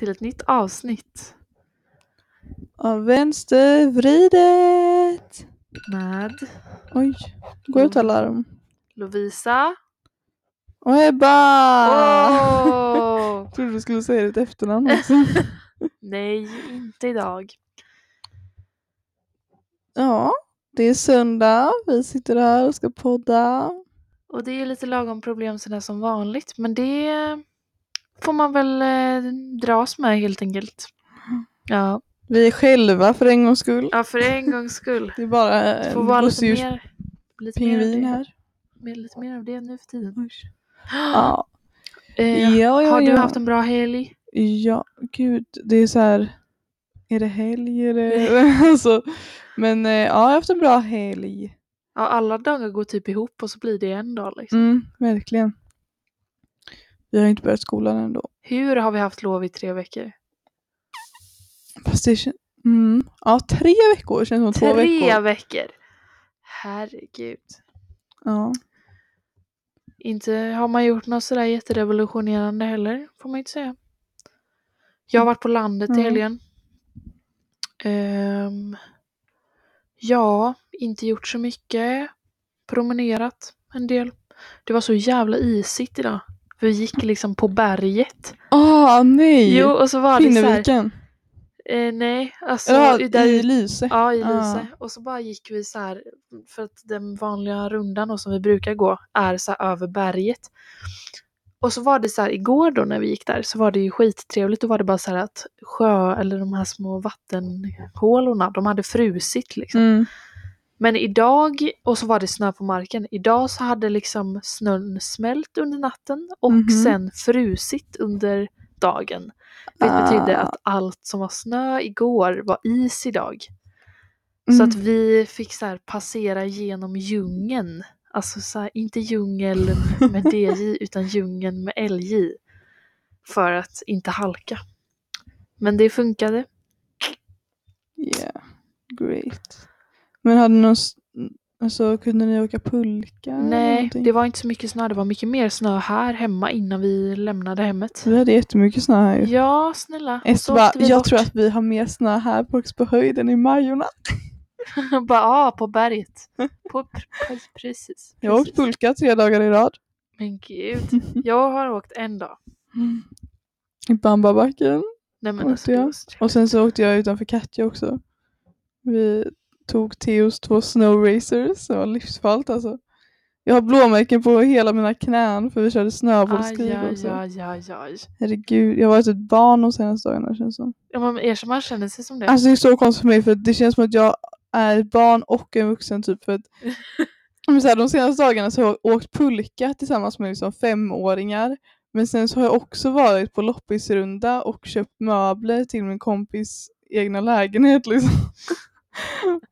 till ett nytt avsnitt Av vänstervridet. med Oj, går ut alarm. Lovisa. Och Ebba! Åh! Jag trodde du skulle säga ditt efternamn också. Nej, inte idag. ja, det är söndag. Vi sitter här och ska podda. Och det är lite lagom problem sådär som vanligt, men det får man väl eh, dras med helt enkelt. Ja, Vi är själva för en gångs skull. ja för en gångs skull. Det är bara en får vara lite mer, lite mer, av det, här. mer, lite mer av det nu för tiden. Ja. Eh, Ja, ja, har du haft en bra helg? Ja, gud. Det är så här. Är det helg? Är det... alltså, men eh, ja, jag har haft en bra helg. Ja, alla dagar går typ ihop och så blir det en dag liksom. Mm, verkligen. Vi har inte börjat skolan ändå. Hur har vi haft lov i tre veckor? Fast det kän- mm, Ja, tre veckor känns som två Tre veckor. veckor! Herregud. Ja. Inte har man gjort något sådär jätterevolutionerande heller, får man inte säga. Jag har varit på landet i Mm. helgen. Ehm, ja, inte gjort så mycket. Promenerat en del. Det var så jävla isigt idag. Vi gick liksom på berget. Ah, nej! Jo, och så var det så här, Finneviken. eh, Nej, alltså. Ja, där, i Lyse. Ja, i Ah. Lyse. Och så bara gick vi så här, för att den vanliga rundan då, som vi brukar gå är så här över berget. Och så var det så här igår då när vi gick där så var det ju skittrevligt. Då var det bara så här att sjö eller de här små vattenhålorna, de hade frusit liksom. Mm. Men idag, och så var det snö på marken. Idag så hade liksom snön smält under natten och Mhm. sen frusit under dagen. Vilket betydde Ah. att allt som var snö igår var is idag. Så att Mm. vi fick så här passera genom djungeln. Alltså så här, inte djungeln med DJ utan djungeln med LJ. För att inte halka. Men det funkade. Yeah, great. Men hade någon, s- alltså kunde ni åka pulka? Nej, det var inte så mycket snö. Det var mycket mer snö här hemma innan vi lämnade hemmet. Vi hade jättemycket snö här ju. Ja, snälla. Ester så bara, jag bort. tror att vi har mer snö här på på höjden i Majorna. Bara, ja, på berget. På, pre- precis. Jag har åkt precis. pulka tre dagar i rad. Men gud. Jag har åkt en dag. I Bambabacken. Nej men Åkte alltså, jag? Och sen så åkte jag utanför Katja också. Vi tog Theos två snow racers. Det var livsfarligt alltså. Jag har blåmärken på hela mina knän för vi körde snöbollskrig också. aj, aj, aj. Herregud, jag har varit ett barn de senaste dagarna känns som. Ja, men erkänn man känner sig som det. Alltså det är så konstigt för mig för det känns som att jag är ett barn och en vuxen typ för att men så här, de senaste dagarna så har jag åkt pulka tillsammans med liksom femåringar. Men sen så har jag också varit på loppisrunda och köpt möbler till min kompis egna lägenhet liksom.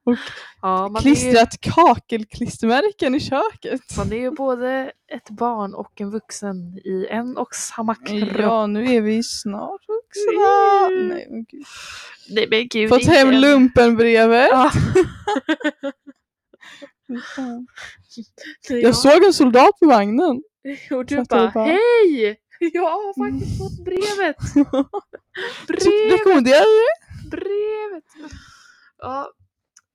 och ja, är ju, klistrat kakelklistermärken i köket. man är ju både ett barn och en vuxen i en och samma kropp. Ja, nu är vi snart vuxna. Nej, men gud. Nej men gud. Fått hem lumpenbrevet. Ja. Jag, såg en soldat på vagnen. och du bara, bara? hej! Jag har faktiskt fått brevet! Brevet! Rekommenderar du det? Brevet! Ja.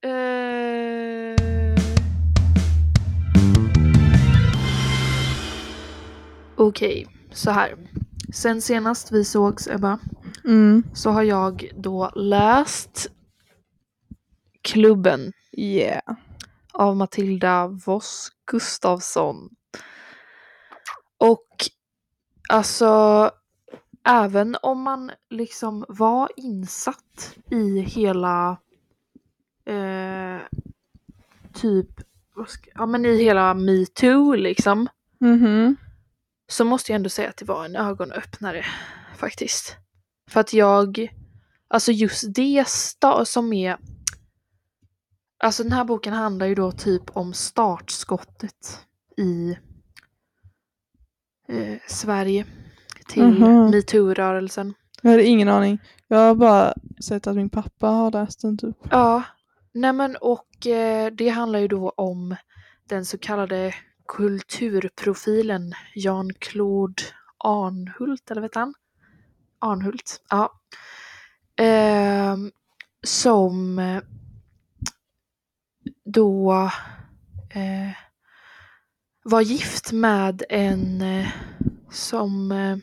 Eh... Okej, så här. Sen senast vi sågs Ebba Mm. så har jag då läst Klubben Yeah. av Matilda Voss Gustafsson. Och alltså även om man liksom var insatt i hela eh, typ ska, ja men i hela metoo liksom Mhm. så måste jag ändå säga att det var en ögonöppnare faktiskt. För att jag, alltså just det som är, alltså den här boken handlar ju då typ om startskottet i eh, Sverige till Mhm. metoo-rörelsen. Jag hade ingen aning. Jag har bara sett att min pappa har läst den typ. Ja, nej men och eh, det handlar ju då om den så kallade kulturprofilen Jan-Claude Arnhult, eller vet han? Arnhult, ja. Ehm, eh, som då eh, var gift med en eh, som eh,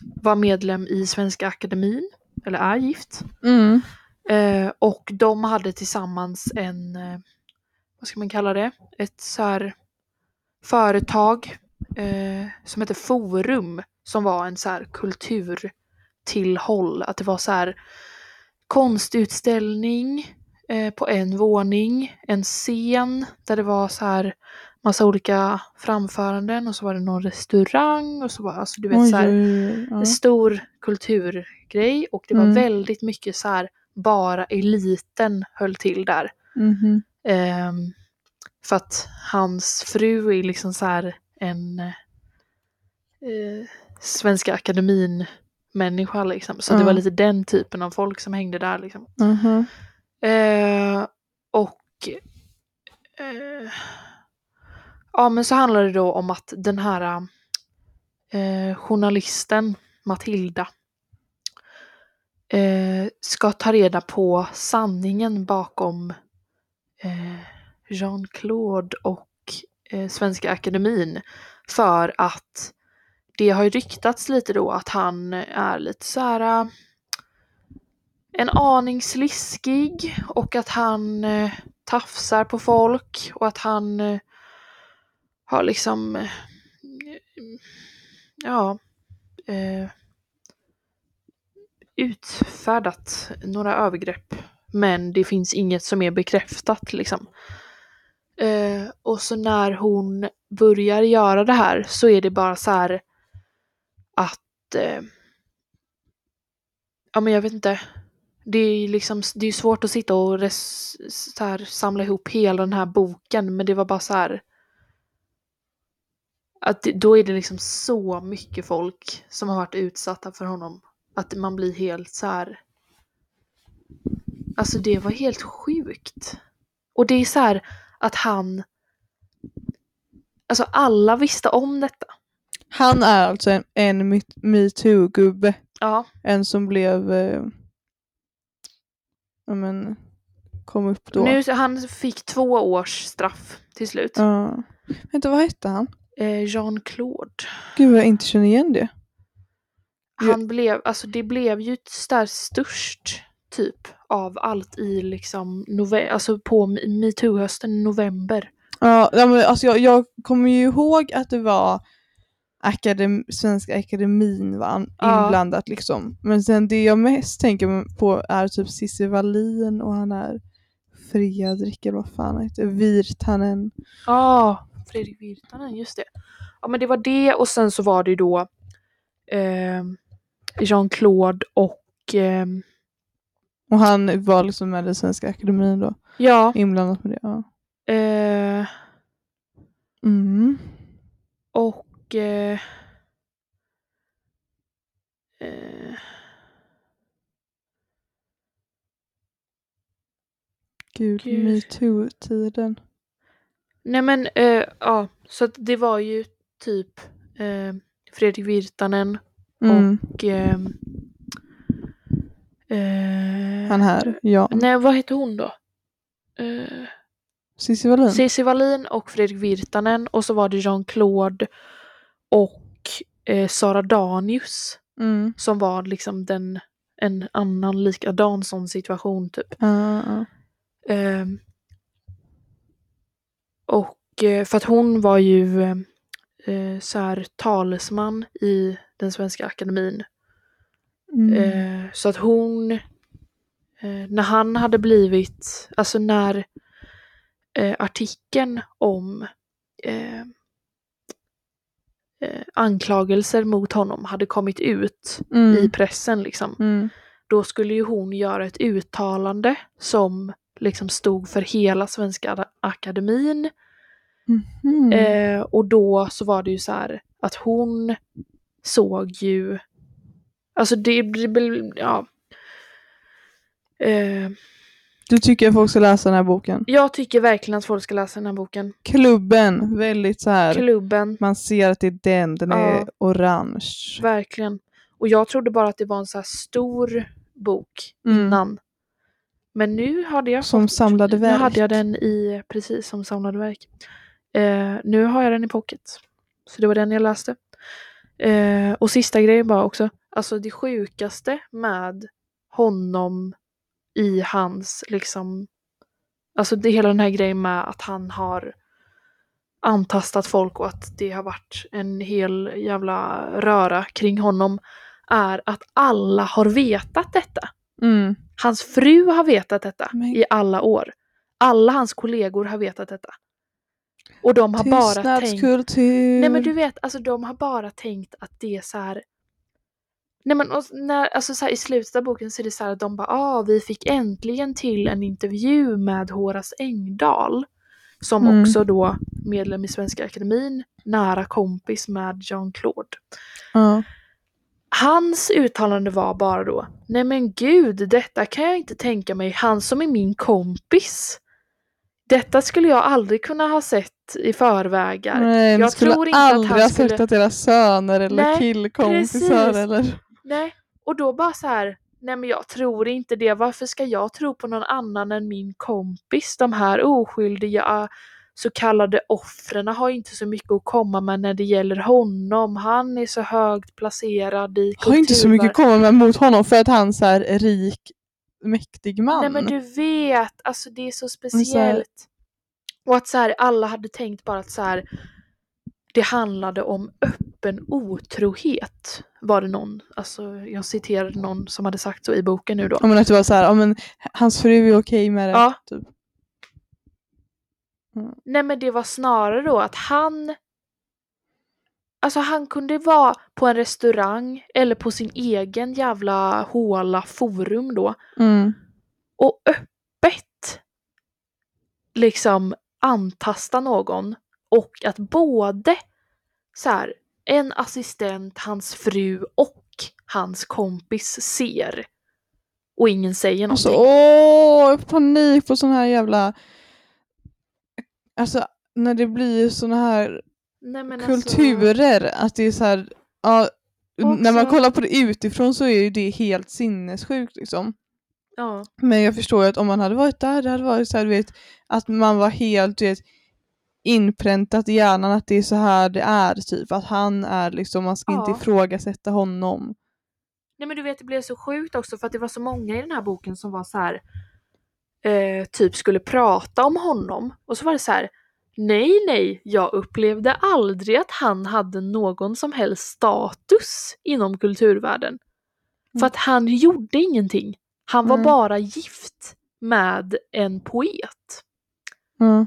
var medlem i Svenska Akademin, eller är gift. Mm. Eh, och de hade tillsammans en, eh, vad ska man kalla det, ett så här företag eh, som heter Forum som var en så här kulturtillhåll. Att det var så här konstutställning eh, på en våning, en scen där det var så här massa olika framföranden och så var det någon restaurang och så var alltså du vet Oj, så här oj, oj, ja. en stor kulturgrej och det var Mm. väldigt mycket så här bara eliten höll till där. Mhm. Ehm, för att hans fru är liksom så här en eh, Svenska akademin människa liksom. Så det var lite den typen av folk som hängde där liksom. Mhm. Eh, och eh, ja men så handlar det då om att den här eh, journalisten Matilda eh, ska ta reda på sanningen bakom eh, Jean-Claude och eh, Svenska Akademin. För att det har ju ryktats lite då att han är lite så här eh, en aning sliskig och att han eh, tafsar på folk och att han eh, har liksom eh, ja eh, utfärdat några övergrepp men det finns inget som är bekräftat liksom. Eh, och så när hon börjar göra det här så är det bara så här att eh, ja men jag vet inte. Det är liksom det är svårt att sitta och res, så här, samla ihop hela den här boken men det var bara så här att det, då är det liksom så mycket folk som har varit utsatta för honom att man blir helt så här. Alltså det var helt sjukt. Och det är så här att han Alltså alla visste om detta. Han är alltså en, en me- metoo-gubbe. Ja. En som blev... Eh, ja men, kom upp då. Nu, han fick två års straff till slut. Ja. Vänta, vad hette han? Eh, Jean-Claude. Gud jag inte känner igen det. Ja. Han blev, alltså det blev ju där störst typ av allt i liksom nove- alltså på metoo-hösten november. Ja, ja, men alltså jag, jag kommer ju ihåg att det var akadem, Svenska Akademin var an- Ja. inblandat liksom. Men sen det jag mest tänker på är typ Cissi Wallin och han är Fredrik eller vad fan han heter, Virtanen. Ja, Fredrik Virtanen, just det. Ja men det var det och sen så var det ju då eh, Jean-Claude och ehm, Och han var liksom med i Svenska Akademin då, ja, inblandat med det. Ja. eh, Mm. och eh, eh, Gud, Gud. metoo-tiden. Nej men eh, ja, så att det var ju typ eh, Fredrik Virtanen Mm. och ehm, eh, Han här, ja. Nej vad heter hon då? Eh, Cissi Wallin. Cissi Wallin och Fredrik Virtanen och så var det Jean-Claude och eh, Sara Danius Mm. som var liksom den en annan likadan sån situation typ. Ja. Ehm, och eh, för att hon var ju eh, så här talesman i den svenska akademin. Mm. Eh, så att hon, eh, när han hade blivit, alltså när eh, artikeln om eh, eh, anklagelser mot honom hade kommit ut i Mm. pressen liksom. Mm. Då skulle ju hon göra ett uttalande som liksom stod för hela Svenska Akademin. Mhm. Eh, och då så var det ju så här att hon såg ju, alltså det, blir- ja. Eh, Du tycker att folk ska läsa den här boken? Jag tycker verkligen att folk ska läsa den här boken. Klubben, väldigt så här. Klubben, Man ser att det är den, den Ja. är orange. verkligen. Och jag trodde bara att det var en så här stor bok Mm. innan. Men nu hade jag Som fått, samlade Nu verk. hade jag den i, precis som samlade verk. Eh, nu har jag den i pocket. Så det var den jag läste. Eh, och sista grejen bara också. Alltså det sjukaste med honom i hans liksom. Alltså det hela den här grejen med att han har antastat folk och att det har varit en hel jävla röra kring honom. Är att alla har vetat detta. Mm. Hans fru har vetat detta Men- i alla år. Alla hans kollegor har vetat detta. Och de har bara tänkt... Nej men du vet, alltså de har bara tänkt att det är så här. Nej men och när, alltså så här, i slutet av boken så är det så här att de bara ah, vi fick äntligen till en intervju med Horace Engdahl. Som Mm. också då medlem i Svenska Akademin, nära kompis med Jean-Claude. Ja. Hans uttalande var bara då, nej men gud, detta kan jag inte tänka mig, han som är min kompis. Detta skulle jag aldrig kunna ha sett i förvägar. Nej, Jag skulle tror inte att aldrig han ha skulle- sett att deras söner eller Nej, killkompisar precis. eller... Nej, och då bara så här, nej men jag tror inte det, varför ska jag tro på någon annan än min kompis? De här oskyldiga så kallade offren har inte så mycket att komma med när det gäller honom. Han är så högt placerad i Har inte så mycket att komma med mot honom för att han är en rik, mäktig man. Nej men du vet, alltså det är så speciellt. Och att så här, alla hade tänkt bara att så här, det handlade om öppen otrohet. Var det någon, alltså jag citerade någon som hade sagt så i boken nu då. Ja, men att det var så här, ja, men hans fru är okej med det. Ja. Typ. Nej men det var snarare då att han Alltså han kunde vara på en restaurang eller på sin egen jävla håla forum då Mm. och öppet liksom antasta någon och att både så här, en assistent, hans fru och hans kompis ser och ingen säger Alltså, någonting. åh, jag får panik på sån här jävla... Alltså när det blir såna här Nej, alltså- kulturer, att det är så här, ja, när man kollar på det utifrån så är ju det helt sinnessjukt liksom. ja. Men jag förstår ju att om man hade varit där, det hade varit så här, du vet, att man var helt, du vet, inpräntat i hjärnan att det är så här det är, typ. Att han är liksom, man ska inte Ja. ifrågasätta honom. Nej men du vet det blev så sjukt också för att det var så många i den här boken som var så här eh, typ skulle prata om honom och så var det så här nej nej jag upplevde aldrig att han hade någon som helst status inom kulturvärlden. För Mm. att han gjorde ingenting. Han var Mm. bara gift med en poet Ja.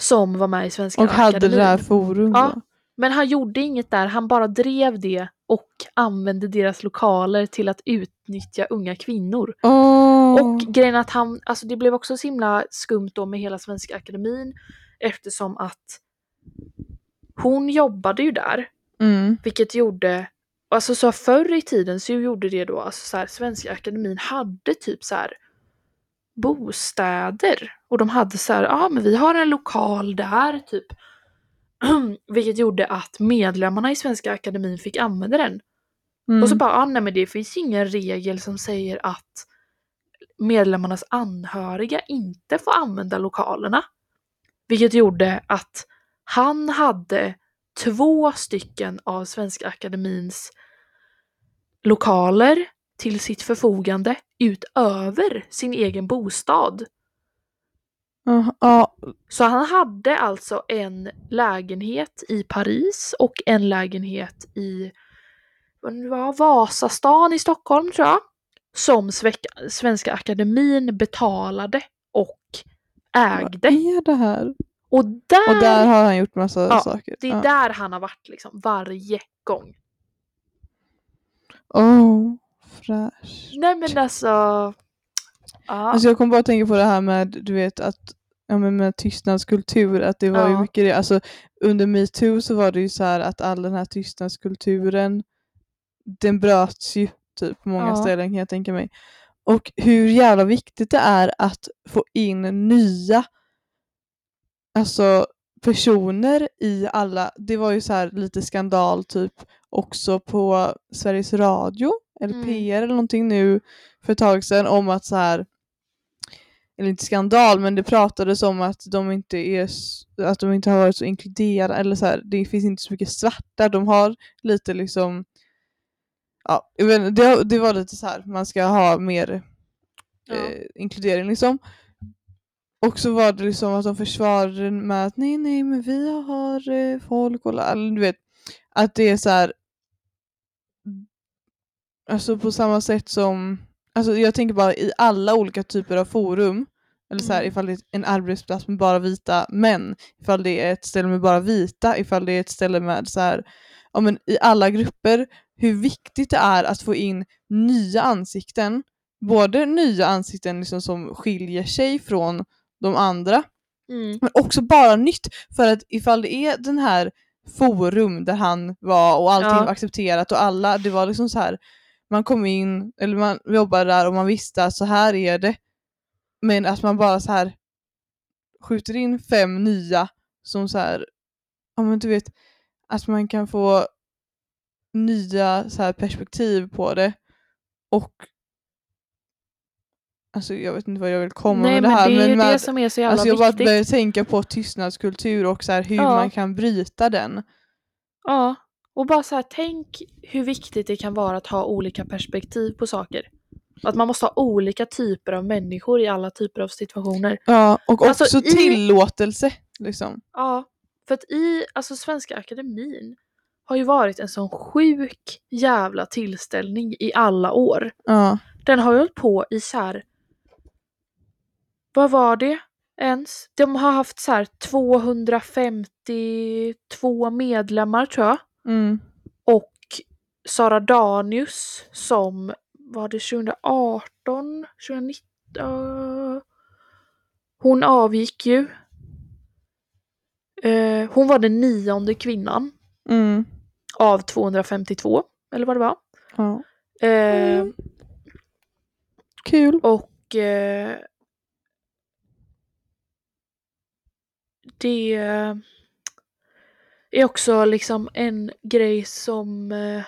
som var med i Svenska Och hade Akademin. det här forum Ja. Men han gjorde inget där, han bara drev det och använde deras lokaler till att utnyttja unga kvinnor. Åh. Och grejen att han, alltså det blev också så himla skumt då med hela Svenska Akademin eftersom att hon jobbade ju där, Mm. vilket gjorde, alltså så förr i tiden så gjorde det då, alltså så här, Svenska Akademin hade typ så här bostäder och de hade så här, ja ah, men vi har en lokal där typ. Vilket gjorde att medlemmarna i Svenska Akademin fick använda den. Mm. Och så bara, ah, nej men det finns ingen regel som säger att medlemmarnas anhöriga inte får använda lokalerna. Vilket gjorde att han hade två stycken av Svenska Akademins lokaler till sitt förfogande utöver sin egen bostad. Ja, ja, Så han hade alltså en lägenhet i Paris och en lägenhet i var, Vasastan i Stockholm tror jag. Som Svenska Akademin betalade och ägde. vad är det här? Och där, Och där har han gjort massa Ja, saker. det är Ja. där han har varit liksom varje gång. Oh, fräscht. Nej men alltså. Ja. Alltså jag kommer bara att tänka på det här med, du vet, att ja, men med tystnadskultur, att det var ju Ja. mycket det, alltså under metoo så var det ju så här att all den här tystnadskulturen, den bröts ju typ på många Ja. ställen kan jag tänka mig. Och hur jävla viktigt det är att få in nya alltså, personer i alla. Det var ju så här lite skandal typ också på Sveriges Radio eller Mm. PR eller någonting nu för ett tag sedan om att så här eller inte skandal men det pratades om att de inte är att de inte har varit så inkluderade eller så här, det finns inte så mycket svarta de har lite liksom ja, inte, det, det var lite så här man ska ha mer Ja. eh, inkludering liksom. Och så var det liksom att de försvarade med att nej nej men vi har eh, folk och eller du vet att det är så här alltså på samma sätt som alltså jag tänker bara i alla olika typer av forum eller så här, Mm. ifall det är en arbetsplats med bara vita män, ifall det är ett ställe med bara vita, ifall det är ett ställe med så här, ja men i alla grupper, hur viktigt det är att få in nya ansikten. Både nya ansikten liksom som skiljer sig från de andra, Mm. men också bara nytt. För att ifall det är den här forum där han var och allting Ja. var accepterat och alla, det var liksom så här man kom in, eller man jobbade där och man visste att så här är det. Men att man bara så här skjuter in fem nya som så här, ja men du vet, att man kan få nya så här perspektiv på det och Alltså jag vet inte vad jag vill komma Nej med det men här det är ju men med, det som är så jävla Alltså jag bara viktigt. börjar tänka på tystnadskultur och så här hur Ja. man kan bryta den. Ja, och bara så här, tänk hur viktigt det kan vara att ha olika perspektiv på saker. Att man måste ha olika typer av människor i alla typer av situationer. Ja, och Alltså, också i- tillåtelse. Liksom. Ja, för att i alltså Svenska Akademin har ju varit en sån sjuk jävla tillställning i alla år. Ja. Den har ju hållit på i så här. Vad var det ens? De har haft så här 252 medlemmar tror jag. Mm. Och Sara Danius som var det 2018, 2019? Uh, hon avgick ju. Eh, hon var den nionde kvinnan Mm. Av 252, eller vad det var. Ja. Eh, Mm. Kul. Och eh, det är också liksom en grej som eh,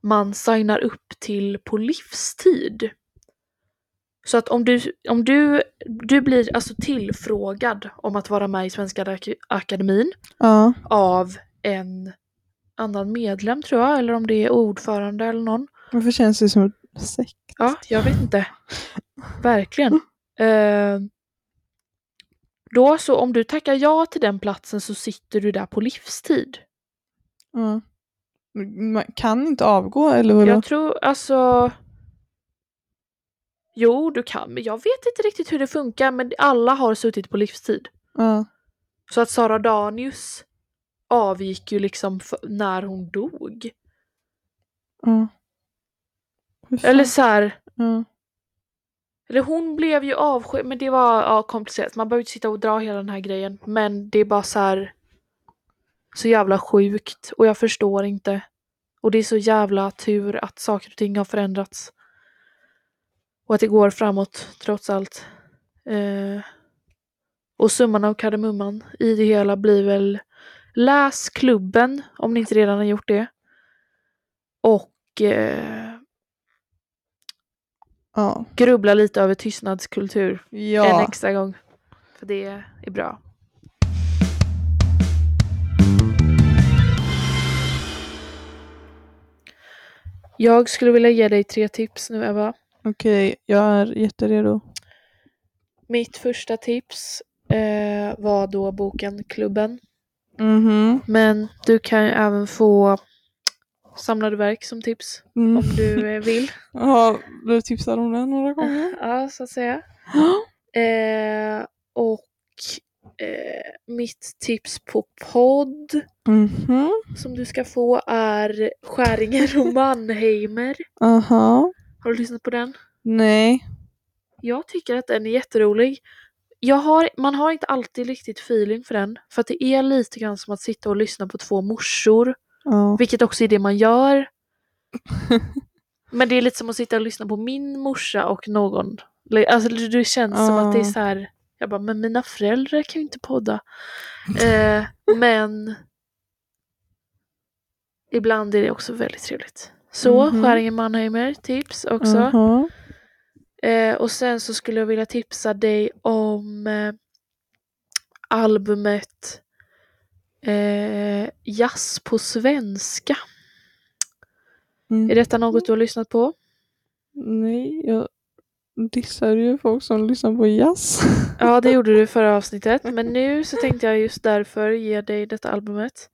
man signar upp till på livstid. Så att om du, om du, du blir alltså tillfrågad om att vara med i Svenska Ak- Akademin Ja. av en annan medlem tror jag, eller om det är ordförande eller någon. Varför känns det som ett sekt? Ja, jag vet inte. Verkligen. Eh, då så, om du tackar ja till den platsen så sitter du där på livstid. Ja. Man kan inte avgå eller vadå? Jag tror alltså... Jo, du kan, men jag vet inte riktigt hur det funkar, men alla har suttit på livstid. Ja. Så att Sara Danius avgick ju liksom när hon dog. Fan? Eller så här, Ja. Eller hon blev ju avskedad, men det var ja, komplicerat. Man behöver inte sitta och dra hela den här grejen. Men det är bara så här så jävla sjukt och jag förstår inte. Och det är så jävla tur att saker och ting har förändrats. Och att det går framåt trots allt. Eh, och summan av kardemumman i det hela blir väl läs klubben om ni inte redan har gjort det. Och eh, Ja. grubbla lite över tystnadskultur. en Ja. extra gång. För det är bra. Jag skulle vilja ge dig tre tips nu Eva. Okej, jag är jätteredo. Mitt första tips eh, var då boken Klubben. Mhm. Men du kan ju även få samlade verk som tips Mm. om du eh, vill. Ja, du tipsade om den några gånger. Ja, så att säga. Eh, och eh, mitt tips på podd Mhm. som du ska få är Skäringer och Mannheimer. Aha. Har du lyssnat på den? Nej. Jag tycker att den är jätterolig. Jag har, man har inte alltid riktigt feeling för den. För att det är lite grann som att sitta och lyssna på två morsor. Ja. Vilket också är det man gör. Men det är lite som att sitta och lyssna på min morsa och någon. Alltså det känns som att det är så här. Jag bara, men mina föräldrar kan ju inte podda. Eh, men ibland är det också väldigt trevligt. Så, Mhm. Skäringen Mannheimer, tips också. Jaha. Eh, och sen så skulle jag vilja tipsa dig om eh, albumet eh, Jazz på svenska. Mm. Är detta något du har lyssnat på? Nej, jag dissar ju folk som lyssnar på jazz. Ja, det gjorde du i förra avsnittet. Men nu så tänkte jag just därför ge dig detta albumet.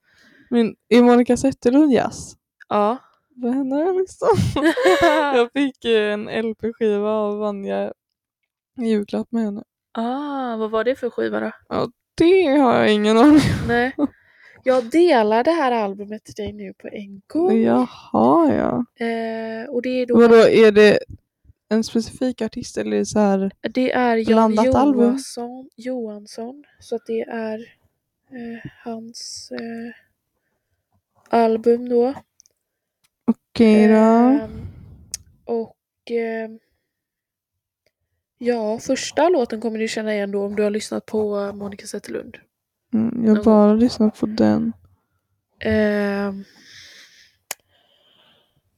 Men är Monica Zetterlund jazz? Ja. Vad händer liksom? jag fick en LP-skiva av Vanja i julklapp med henne. ah, vad var det för skiva då? Det har jag ingen aning Nej. Jag delar det här albumet till dig nu på en gång. om. Jaha ja. Eh, och det är då Vadå, är det en specifik artist eller är det så här? Det är Jan Blandat album? Johansson, Johansson. Så att det är eh, hans eh, album då. Okej då. Ehm, och ehm, ja, första låten kommer du känna igen då om du har lyssnat på eh, Monica Zetterlund. Mm, jag har bara lyssnat på den. Ehm,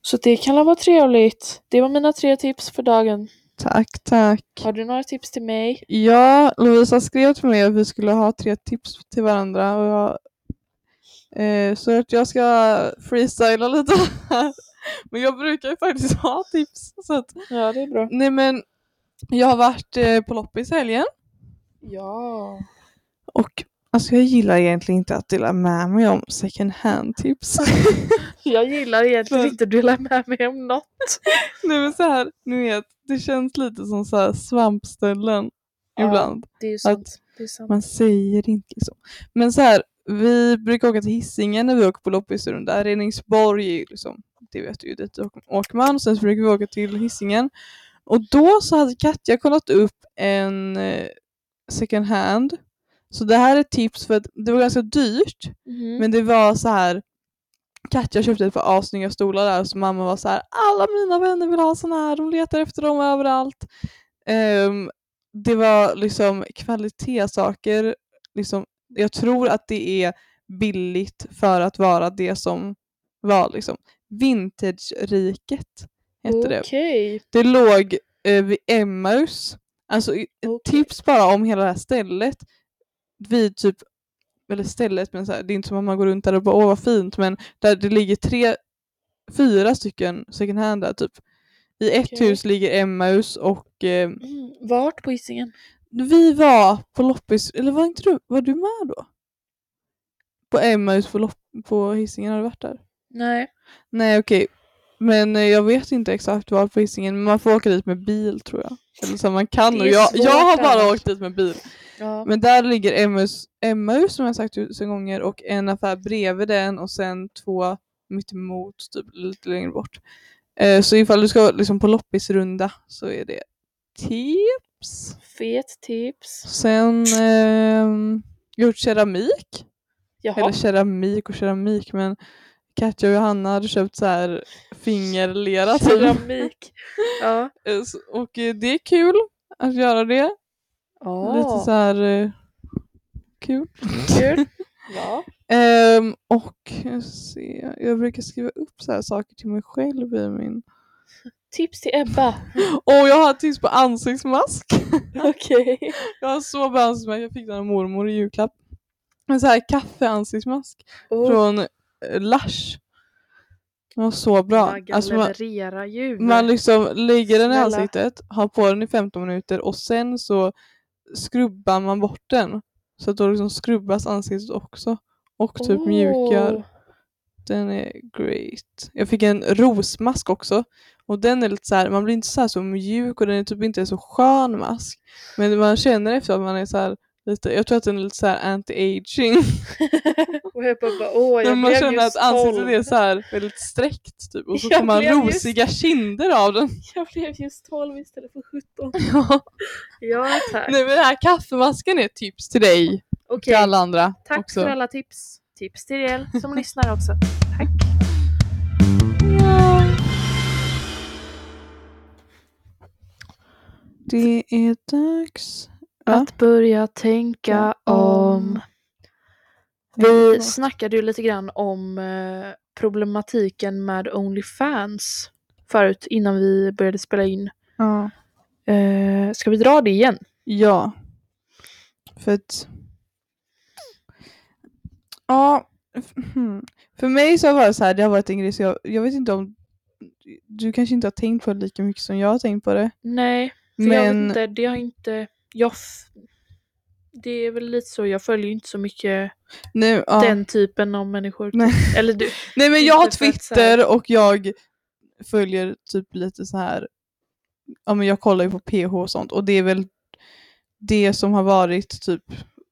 så det kan vara trevligt. Det var mina tre tips för dagen. Tack, tack. Har du några tips till mig? Ja, Lovisa skrev till mig att vi skulle ha tre tips till varandra. Och jag, eh, så att jag ska freestyla lite här. Men jag brukar ju faktiskt ha tips. Så att, Ja, det är bra. nej men, jag har varit eh, på loppis helgen. Ja. Och alltså jag gillar egentligen inte att dela med mig om second hand tips. Jag gillar egentligen Men- inte att dela med mig om något. nej men så här, ni vet, det känns lite som så här svampställen Ja. ibland. Det är ju sant. Det är sant. Man säger inte så. Men så här, vi brukar åka till Hisingen när vi åker på loppisrunda. Reningsborg liksom, det vet du ju, dit åker- man. Sen så brukar vi åka till Hisingen. Och då så hade Katja kollat upp en eh, second hand. Så det här är ett tips för att det var ganska dyrt. Mhm. Men det var så här. Katja köpte ett par assnygga stolar där så mamma var så här. alla mina vänner vill ha såna här, de letar efter dem överallt. Ehm, det var liksom kvalitetssaker. Liksom, jag tror att det är billigt för att vara det som var liksom Vintage-riket hette det. Okej. Det låg eh, vid Emmaus. Alltså Okej. tips bara om hela det här stället. Vid typ, eller stället, men så här, det är inte som att man går runt där och bara åh vad fint, men där det ligger tre, fyra stycken second hand där typ. I ett Okej. hus ligger Emmaus och eh, Mm. Vart på Hisingen? Vi var på loppis, eller var inte du, var du med då? På Emmaus på, lopp, på Hisingen, har du varit där? Nej. Nej okej, men eh, jag vet inte exakt var på Hisingen, men man får åka dit med bil tror jag. Eller så man kan, Det och jag, svårt jag har bara annars. åkt dit med bil. Ja. Men där ligger Emmaus, Emmaus som jag sagt tusen gånger och en affär bredvid den och sen två mittemot, typ lite längre bort. Eh, så ifall du ska liksom på loppisrunda så är det tips. Fet tips. Sen ehm, gjort keramik. Jaha. Eller keramik och keramik men Katja och Johanna hade köpt så här fingerlera typ. Keramik. Ja. Eh, Och eh, det är kul att göra det. Lite så här eh, kul. Kul. Ja. Ehm, och jag, se, jag brukar skriva upp så här saker till mig själv i min... Tips till Ebba. Och jag har tips på ansiktsmask. Okej. jag har så bra ansiktsmask, jag fick den av mormor i julklapp. En så här kaffeansiktsmask Oh, från eh, Lush. Den var så bra. Alltså man, man liksom lägger den i ansiktet, har på den i 15 minuter och sen så skrubbar man bort den. Så att då liksom skrubbas ansiktet också. Och typ mjukgör. Åh. Den är great. Jag fick en rosmask också. Och den är lite så här, man blir inte så, här så mjuk och den är typ inte så skön mask. Men man känner efter att man är så här lite, jag tror att den är lite så här anti-aging. Och jag bara, åh, jag man känner att ansiktet 12. är så här väldigt sträckt typ. Och så Jag får man blev just- rosiga kinder av den. Jag blev just 12 istället för 17. Ja. Ja, tack. Nej men den här kaffemasken är ett tips till dig och Okej, till alla andra tack också. för alla tips. Tips till er som lyssnar också. Tack. Det är dags. Ja. Att börja tänka Ja, om. om. Vi Förlåt. snackade ju lite grann om eh, problematiken med Onlyfans förut innan vi började spela in. Ja. Eh, ska vi dra det igen? Ja. För att... Ja. hmm. För mig så har det varit så här, det har varit en grej så jag, jag vet inte om du kanske inte har tänkt på det lika mycket som jag har tänkt på det. Nej, för jag vet Men inte, det har inte... Jag det är väl lite så, jag följer inte så mycket nu, ja. den typen av människor. Nej. Eller du, Nej men jag har Twitter och jag följer typ lite så här. Ja men jag kollar ju på PH och sånt och det är väl det som har varit typ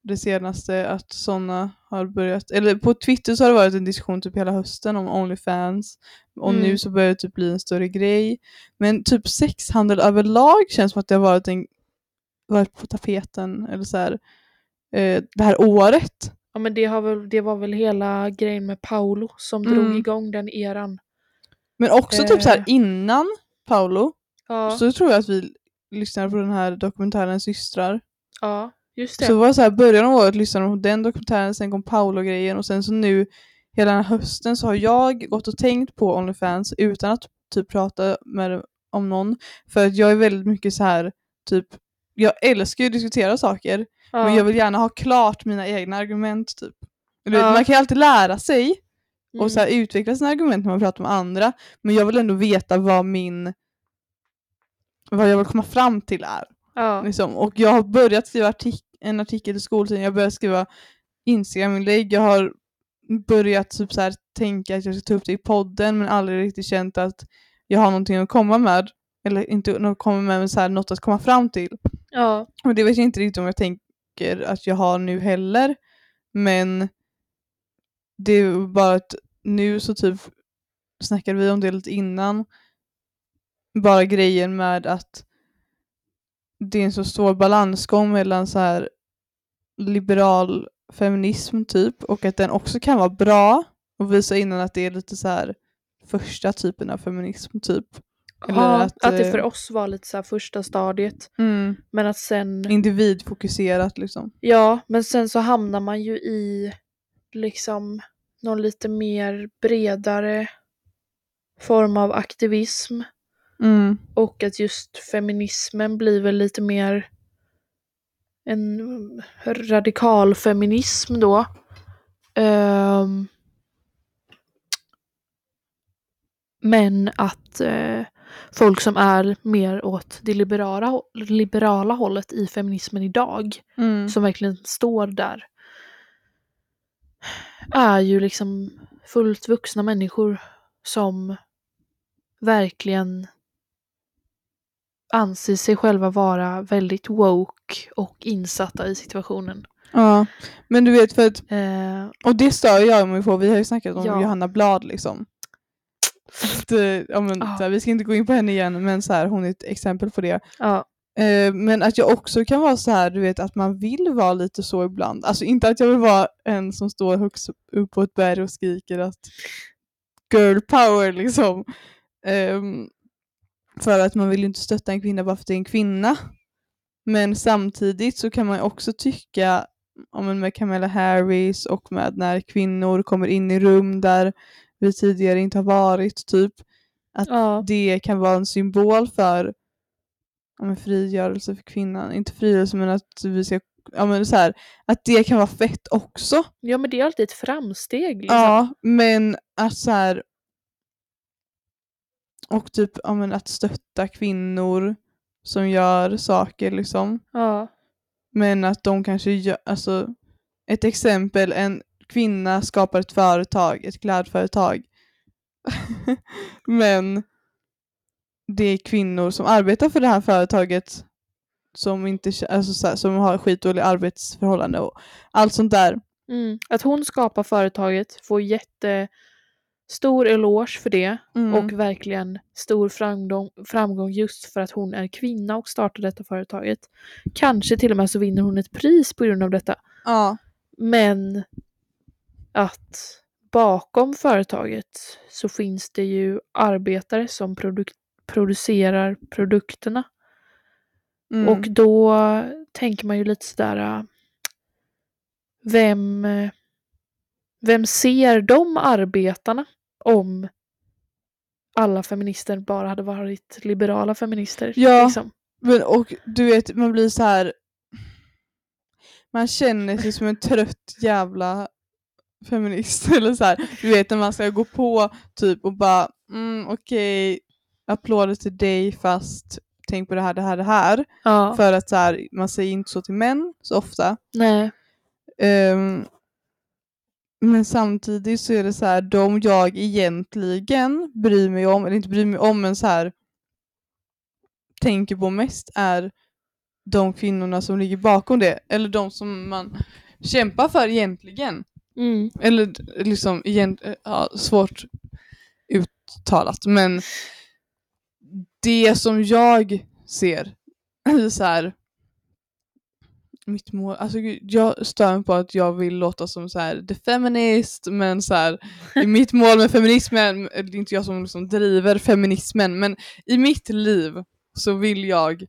det senaste att sådana har börjat, eller på Twitter så har det varit en diskussion typ hela hösten om Onlyfans och Mm. nu så börjar det typ bli en större grej. Men typ sexhandel överlag känns som att det har varit, en, varit på tapeten eller så här, eh, det här året. ja men det, har väl, det var väl hela grejen med Paolo som drog Mm. igång den eran. Men också typ så här Eh. innan Paolo Ja, Så tror jag att vi lyssnade på den här dokumentären Systrar. ja just det. Så det var så här, början av året lyssnade de på den dokumentären, sen kom Paolo-grejen och sen så nu hela den här hösten så har jag gått och tänkt på Onlyfans utan att typ prata med om någon. För att jag är väldigt mycket så här typ, jag älskar ju att diskutera saker ja. men jag vill gärna ha klart mina egna argument typ. Vet, Ja. Man kan ju alltid lära sig Mm. och så här, utveckla sina argument när man pratar med andra men jag vill ändå veta vad min vad jag vill komma fram till är. ja. Liksom. Och jag har börjat skriva artik- en artikel i skoltidningen, jag börjat skriva Instagram-inlägg, jag har börjat typ så här, tänka att jag ska ta upp det i podden men aldrig riktigt känt att jag har någonting att komma med. Eller inte något att komma med, men så här, något att komma fram till. ja. Och det vet jag inte riktigt om jag tänker att jag har nu heller. Men det är bara att nu så typ snackade vi om det lite innan. Bara grejen med att det är en så stor balansgång mellan så här liberal feminism typ och att den också kan vara bra och visa innan att det är lite så här första typen av feminism typ. Eller ja att, att, det eh, för oss var lite så här första stadiet. Mm. Men att sen, Individfokuserat liksom. ja, men sen så hamnar man ju i liksom någon lite mer bredare form av aktivism. Mm. Och att just feminismen blir väl lite mer en radikal feminism då. Ehm, men att eh, folk som är mer åt det liberala, liberala hållet i feminismen idag, Mm. som verkligen står där, är ju liksom fullt vuxna människor som verkligen anser sig själva vara väldigt woke och insatta i situationen. Ja, men du vet för att, Eh, och det stör jag mig på, vi har ju snackat om Ja. Johanna Blad liksom. Att, eh, ja, men, Ja. här, vi ska inte gå in på henne igen men så här, hon är ett exempel på det. ja, Eh, men att jag också kan vara så här, du vet att man vill vara lite så ibland. Alltså inte att jag vill vara en som står högst upp på ett berg och skriker att girl power liksom. Ehm, för att man vill ju inte stötta en kvinna bara för att det är en kvinna. Men samtidigt så kan man också tycka om med Kamala Harris och med när kvinnor kommer in i rum där vi tidigare inte har varit typ. Att ja, det kan vara en symbol för ja, frigörelse för kvinnan. Inte frigörelse men att vi ska, ja men så här, att det kan vara fett också. ja, men det är alltid ett framsteg. Liksom. Ja, men att så här och typ ja, men att stötta kvinnor som gör saker liksom. Ja, Men att de kanske gör, alltså ett exempel, en kvinna skapar ett företag, ett klädföretag. Men det är kvinnor som arbetar för det här företaget som, inte, alltså, så här, som har skitdåliga arbetsförhållanden och allt sånt där. mm. Att hon skapar företaget, får jättestor eloge för det Mm. och verkligen stor framgång, framgång just för att hon är kvinna och startar detta företaget. Kanske till och med så vinner hon ett pris på grund av detta. ja. Men att bakom företaget så finns det ju arbetare som produk- producerar produkterna. Mm. Och då tänker man ju lite sådär, äh, vem, vem ser de arbetarna om alla feminister bara hade varit liberala feminister? Ja. Liksom. Men, och du vet, man blir så här. Man känner sig som en trött jävla feminist. Eller så här. Du vet när man ska gå på typ och bara mm, okej, applåder till dig fast tänk på det här, det här, det här. Ja, För att så här, man säger inte så till män så ofta. nej. Ehm, men samtidigt så är det så här, de jag egentligen bryr mig om, eller inte bryr mig om, men så här tänker på mest är de kvinnorna som ligger bakom det. Eller de som man kämpar för egentligen. Mm. Eller liksom, egent, ja, svårt uttalat, men det som jag ser i så här mitt mål, alltså jag stör mig på att jag vill låta som så här the feminist men så här i mitt mål med feminismen, det är inte jag som liksom driver feminismen men i mitt liv så vill jag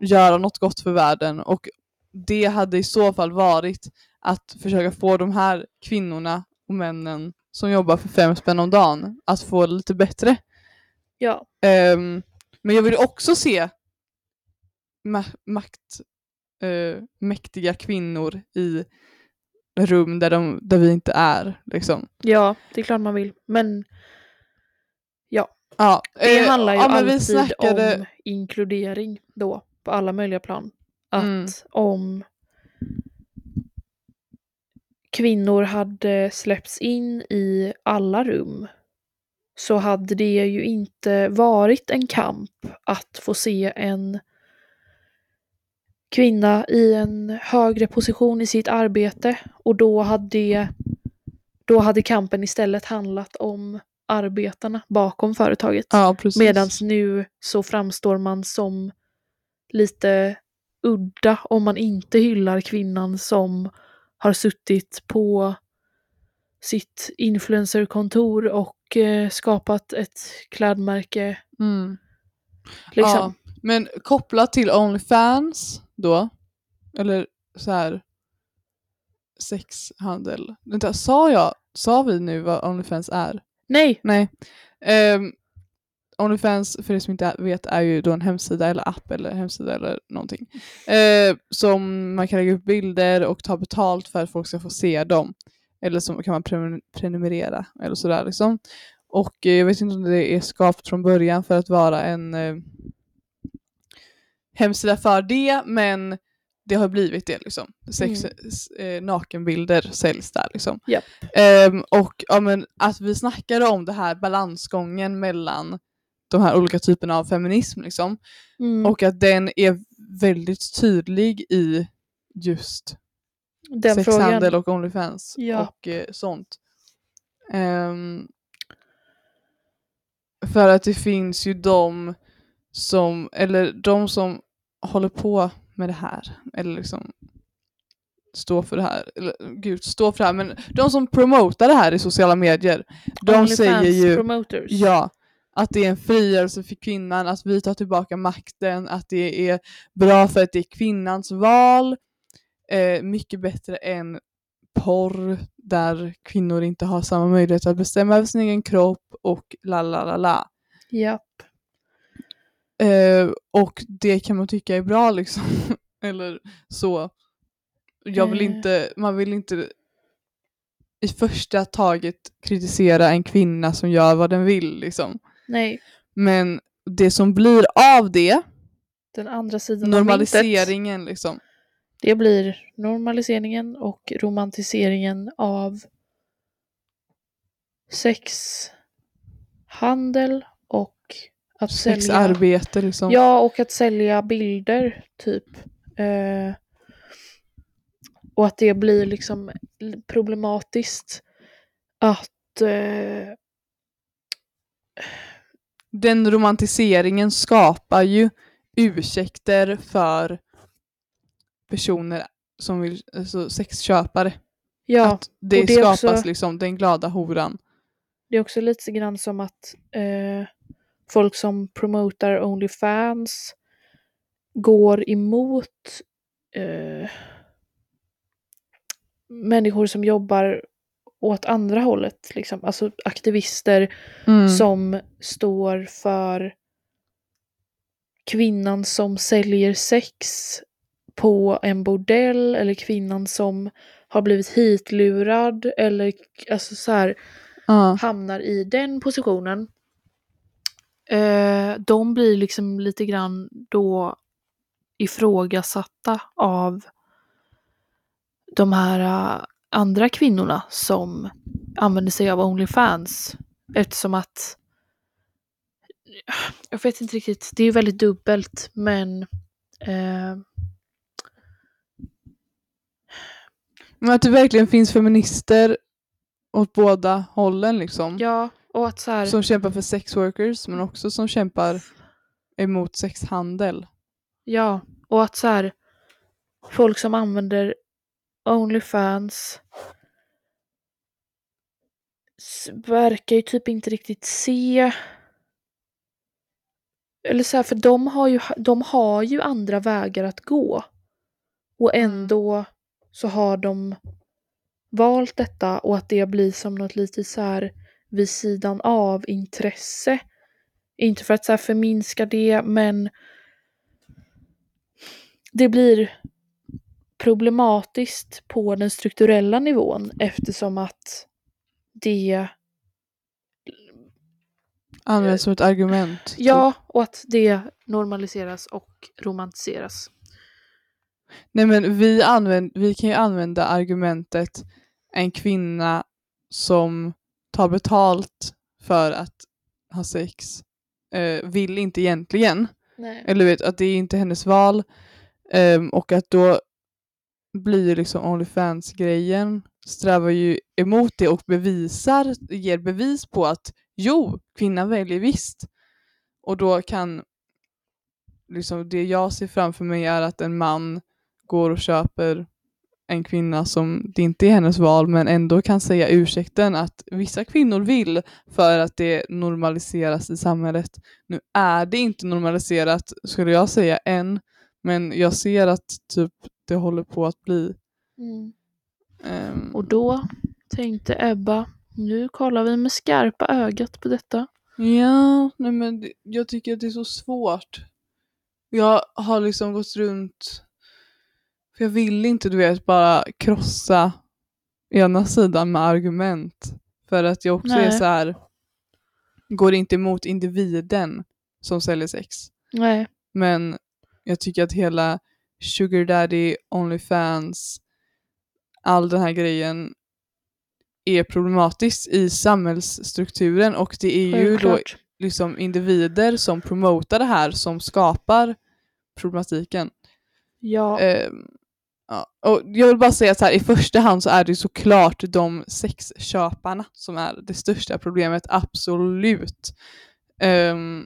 göra något gott för världen och det hade i så fall varit att försöka få de här kvinnorna och männen som jobbar för fem spänn om dagen att få det lite bättre. Ja, Ehm, men jag vill också se ma- makt, eh, mäktiga kvinnor i rum där, de, där vi inte är. Liksom. ja, det är klart man vill. Men Ja, det eh, handlar ju ja, alltid snackade, om inkludering då, på alla möjliga plan. Att Mm. om kvinnor hade släppts in i alla rum så hade det ju inte varit en kamp att få se en kvinna i en högre position i sitt arbete och då hade, då hade kampen istället handlat om arbetarna bakom företaget. Ja. Medan nu så framstår man som lite udda om man inte hyllar kvinnan som har suttit på sitt influencerkontor och eh, skapat ett klädmärke. Mm. Liksom. Ja, men kopplat till Onlyfans då, eller så här sexhandel. Vänta, sa jag, sa vi nu vad Onlyfans är? Nej, Nej. Um, Onlyfans, för er som inte vet, är ju då en hemsida eller app eller hemsida eller någonting. Eh, som man kan lägga upp bilder och ta betalt för att folk ska få se dem. Eller så kan man pre- prenumerera eller sådär liksom. Och eh, jag vet inte om det är skapat från början för att vara en eh, hemsida för det, men det har blivit det liksom. Sex, s- eh, nakenbilder säljs där liksom. Japp. Ehm, och ja, men, att vi snackade om det här balansgången mellan de här olika typerna av feminism liksom. mm, Och att den är väldigt tydlig i just den sexhandel frågan. och Onlyfans Ja. och eh, sånt. Ehm, för att det finns ju de som, eller de som håller på med det här, eller liksom står för det här, eller gud, står för det här, men de som promotar det här i sociala medier, de Onlyfans säger ju promoters. Ja, att det är en frigörelse för kvinnan, att vi tar tillbaka makten, att det är bra för att det är kvinnans val. Eh, mycket bättre än porr där kvinnor inte har samma möjlighet att bestämma över sin egen kropp och la la la la. Japp. Eh, och det kan man tycka är bra liksom. Eller så. Jag vill Eh. inte, man vill inte i första taget kritisera en kvinna som gör vad den vill liksom. Nej, Men det som blir av det, den andra sidan av myntet. normaliseringen liksom. Det blir normaliseringen och romantiseringen av sexhandel och att sälja... Sexarbete liksom. Ja, och att sälja bilder typ. Eh, och att det blir liksom problematiskt att eh, Den romantiseringen skapar ju ursäkter för personer som vill, alltså sexköpare. ja, Att det, det skapas också- liksom, den glada horan. det är också lite grann som att eh, folk som promotar Onlyfans går emot eh, människor som jobbar åt andra hållet. Liksom. Alltså aktivister Mm. som står för kvinnan som säljer sex på en bordell eller kvinnan som har blivit hitlurad eller alltså så här, Ja. hamnar i den positionen. Eh, de blir liksom lite grann då ifrågasatta av de här eh, andra kvinnorna som använder sig av Onlyfans. Eftersom att jag vet inte riktigt, det är ju väldigt dubbelt men eh, Men att det verkligen finns feminister åt båda hållen liksom. ja, och att så här, Som kämpar för sex workers men också som kämpar emot sexhandel. Ja, och att så här, folk som använder Onlyfans verkar ju typ inte riktigt se eller så här, för de har, ju, de har ju andra vägar att gå. Och Mm. ändå så har de valt detta och att det blir som något lite så här vid sidan av intresse. Inte för att så här förminska det men det blir problematiskt på den strukturella nivån eftersom att det, Används som ett argument. typ. ja, och att det normaliseras och romantiseras. Nej men vi, använd, vi kan ju använda argumentet en kvinna som tar betalt för att ha sex eh, vill inte egentligen. Nej. Eller vet att det är inte hennes val. Ehm, och att då blir liksom Onlyfans-grejen strävar ju emot det och bevisar, ger bevis på att jo, kvinnan väljer visst. Och då kan liksom det jag ser framför mig är att en man går och köper en kvinna som det inte är hennes val men ändå kan säga ursäkten att vissa kvinnor vill för att det normaliseras i samhället. Nu är det inte normaliserat skulle jag säga än men jag ser att typ det håller på att bli. Mm. ehm, Och då tänkte Ebba, nu kollar vi med skarpa ögat på detta. Ja, nej men jag tycker att det är så svårt. Jag har liksom gått runt, för jag vill inte du vet bara krossa ena sidan med argument. För att jag också är Nej. så här går inte emot individen som säljer sex. Nej. Men jag tycker att hela Sugar Daddy, Onlyfans, all den här grejen är problematiskt i samhällsstrukturen och det är ju då liksom individer som promotar det här som skapar problematiken. Ja. Ehm, ja. Och jag vill bara säga så här, i första hand så är det såklart de sexköparna som är det största problemet, absolut. Ehm,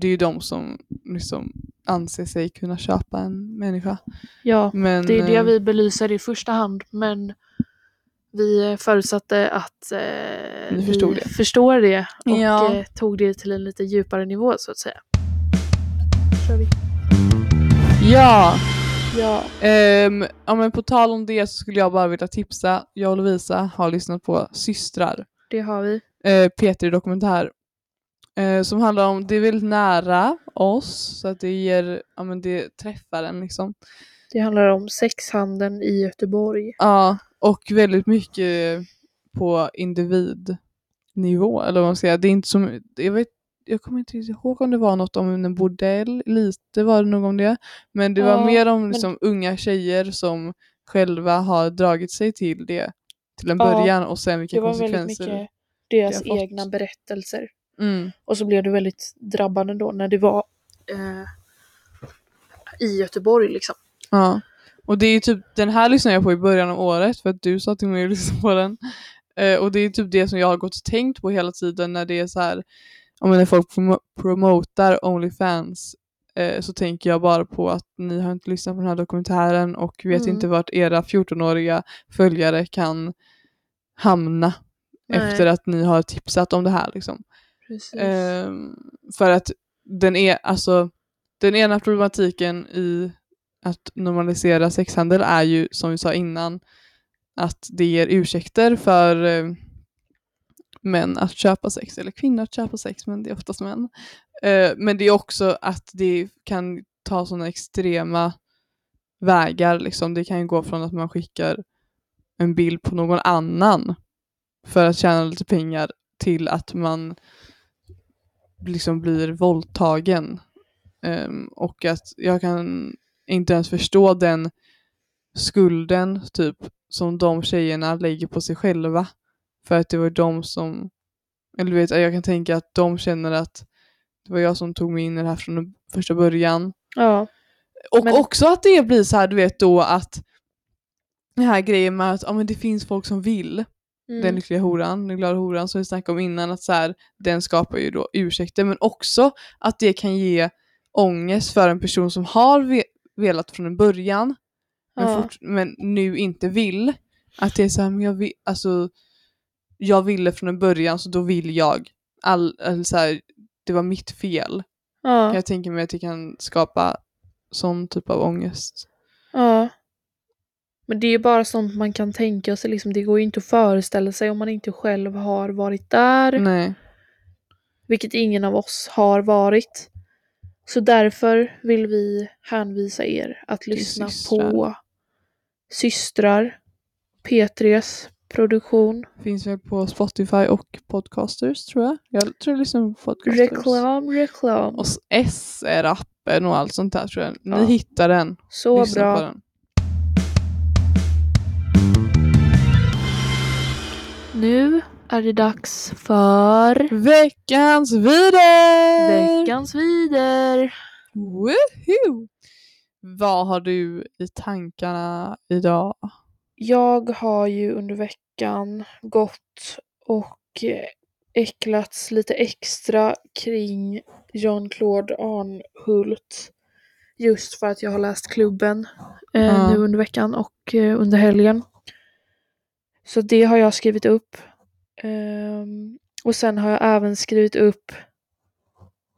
det är ju de som liksom anser sig kunna köpa en människa. ja. Men, Det är det ehm, vi belyser i första hand men vi förutsatte att eh, Ni förstod det. förstår det och Ja. eh, tog det till en lite djupare nivå så att säga. Kör vi. Ja, Ja. ehm, ja, men på tal om det så skulle jag bara vilja tipsa. Jag och Lovisa har lyssnat på Systrar. Det har vi. eh, P3 Dokumentär. Eh, som handlar om, det är väldigt nära oss så att det ger, ja men det träffar en liksom. Det handlar om sexhandeln i Göteborg. Ja, och väldigt mycket på individnivå eller vad man ska säga. Det är inte som, jag vet jag kommer inte ihåg om det var något om en bordell, lite var det nog om det. Men det var Ja, mer om men- liksom, unga tjejer som själva har dragit sig till det till en Ja, början och sen vilka Det var väldigt konsekvenser. mycket deras egna berättelser. Mm. Och så blev det väldigt drabbande då när det var eh, i Göteborg liksom. Ja. Och det är ju typ, den här lyssnade jag på i början av året för att du sa till mig att lyssna på den. Eh, och det är typ det som jag har gått och tänkt på hela tiden när det är så här, om när folk promo- promotar Onlyfans eh, så tänker jag bara på att ni har inte lyssnat på den här dokumentären och vet Mm. inte vart era 14-åriga följare kan hamna Nej. efter att ni har tipsat om det här liksom. Ehm, för att den är, alltså, den ena problematiken i att normalisera sexhandel är ju som vi sa innan att det ger ursäkter för eh, män att köpa sex, eller kvinnor att köpa sex, men det är oftast män. Eh, men det är också att det kan ta sådana extrema vägar. Liksom. Det kan ju gå från att man skickar en bild på någon annan för att tjäna lite pengar till att man liksom blir våldtagen. Um, och att jag kan inte ens förstå den skulden typ som de tjejerna lägger på sig själva. För att det var de som, eller du vet, jag kan tänka att de känner att det var jag som tog mig in i det här från första början. Ja. Och Men- också att det blir så här, du vet då att den här grejen med att ja, men det finns folk som vill. Mm. Den lyckliga horan, den glada horan som vi snackade om innan, att så här, den skapar ju då ursäkter. Men också att det kan ge ångest för en person som har ve- velat från en början men, ja. fort, men nu inte vill. Att det är så här, men jag, vill, alltså, jag ville från en början så då vill jag. All, eller så här, det var mitt fel. ja. Jag tänker mig att det kan skapa sån typ av ångest. Ja. Men det är ju bara sånt man kan tänka sig. Liksom, det går ju inte att föreställa sig om man inte själv har varit där. Nej. Vilket ingen av oss har varit. Så därför vill vi hänvisa er att lyssna systrar. på Systrar, P3s produktion. Finns väl på Spotify och Podcasters tror jag. Jag tror jag lyssnar på Podcasters. Reklam, reklam. Och S är appen och allt sånt där tror jag. Ni Ja. hittar den. Så Lyssna på bra. den. Nu är det dags för Veckans vidare! veckans vider. Woohoo! Vad har du i tankarna idag? Jag har ju under veckan gått och eh, äcklats lite extra kring Jean-Claude Arnhult. Just för att jag har läst klubben eh, Ja. nu under veckan och eh, under helgen. Så det har jag skrivit upp. Ehm, och sen har jag även skrivit upp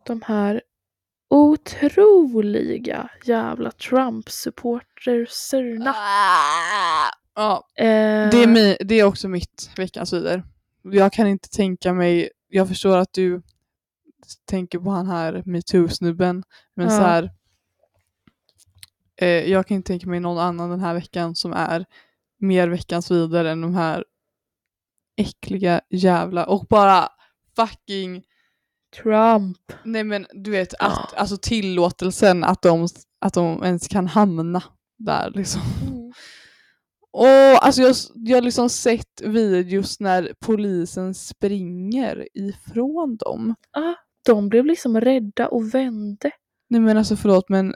de här otroliga jävla Trump-supporterserna. Ja, Eh, det är, mi, det är också mitt veckans vidare. Jag kan inte tänka mig, jag förstår att du tänker på han här metoo-snubben, men Ja. så här. Eh, jag kan inte tänka mig någon annan den här veckan som är mer veckans vidare än de här äckliga jävla och bara fucking Trump. Nej men du vet, Ja. att, alltså tillåtelsen att de, att de ens kan hamna där liksom. Och alltså jag, jag har liksom sett videos när polisen springer ifrån dem. Ah, de blev liksom rädda och vände. Nej men alltså förlåt men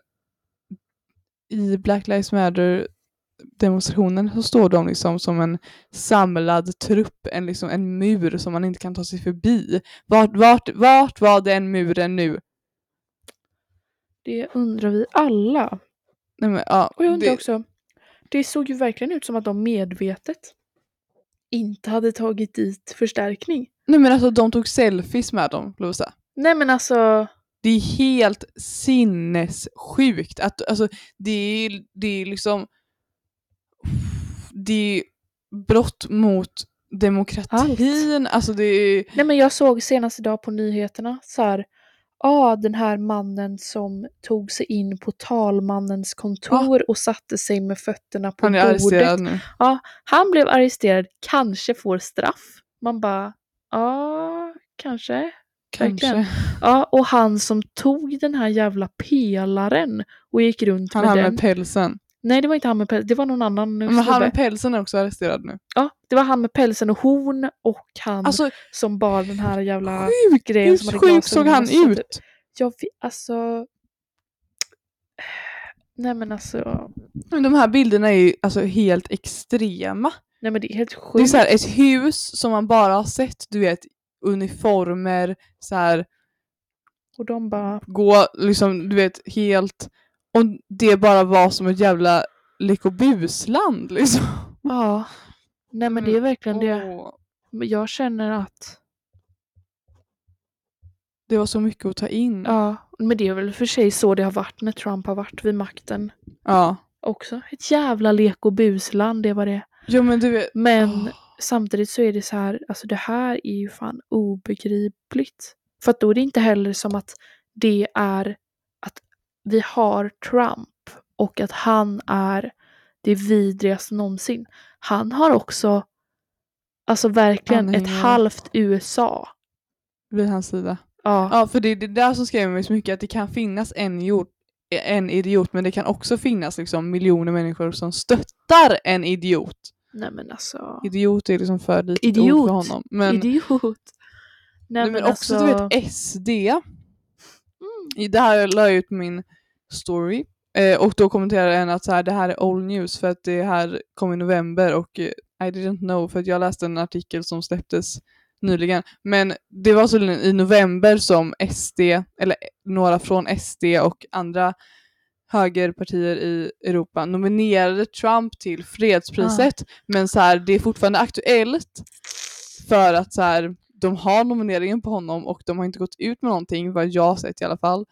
i Black Lives Matter demonstrationen så står de liksom som en samlad trupp, en, liksom en mur som man inte kan ta sig förbi. Vart, vart, vart var den muren nu? Det undrar vi alla. Nej, men, ja, Och jag undrar det- också. Det såg ju verkligen ut som att de medvetet inte hade tagit dit förstärkning. Nej men alltså de tog selfies med dem, Lovisa. Nej men alltså. Det är helt sinnessjukt. Att, alltså, det, är, det är liksom... Det är brott mot demokratin. Alltså det är... Nej men jag såg senast idag på nyheterna så här. Ja, den här mannen som tog sig in på talmannens kontor och satte sig med fötterna på Han är arresterad bordet. nu. Han blev arresterad, kanske får straff. Man bara, ja, kanske. Kanske. verkligen. Ja, och han som tog den här jävla pelaren och gick runt Han med den. med pälsen. Nej, det var inte han med pälsen, det var någon annan Men han med pälsen är också arresterad nu. Ja, det var han med pälsen och horn och han Alltså som bar den här jävla sjukt! grejen som Hur hade sjuk såg han typ. ut? Jag vet, alltså... Nej men alltså, Men De här bilderna är ju alltså helt extrema. nej men det är helt Det är sjukt. så här, ett hus som man bara har sett, du vet, uniformer, så här, Och de bara, gå liksom, du vet, helt... Och det bara var som ett jävla lekobusland liksom. ja. Nej men det är verkligen det. Jag känner att Det var så mycket att ta in. Ja, men det är väl för sig så det har varit när Trump har varit vid makten Ja. också. Ett jävla lek och busland, det var det. Jo men du vet. Men åh. samtidigt så är det så här, alltså det här är ju fan obegripligt. För att då är det inte heller som att det är vi har Trump och att han är det vidrigaste någonsin. Han har också, alltså verkligen ett halvt USA. vid hans sida. Ja, Ja, för det är det där som skrämmer mig så mycket, att det kan finnas en, idiot, en idiot, men det kan också finnas liksom miljoner människor som stöttar en idiot. nej men alltså. Idiot är liksom för litet Idiot. ord för honom. Men, Idiot. Nej, nej, men också alltså, du vet SD. mm, I det här la jag ut min story eh, och då kommenterade en att så här, det här är old news för att det här kom i november och eh, I didn't know för att jag läste en artikel som släpptes nyligen. Men det var så i november som SD, eller några från SD och andra högerpartier i Europa nominerade Trump till fredspriset. Men så här, det är fortfarande aktuellt för att så här, de har nomineringen på honom och de har inte gått ut med någonting, vad jag sett i alla fall, eh,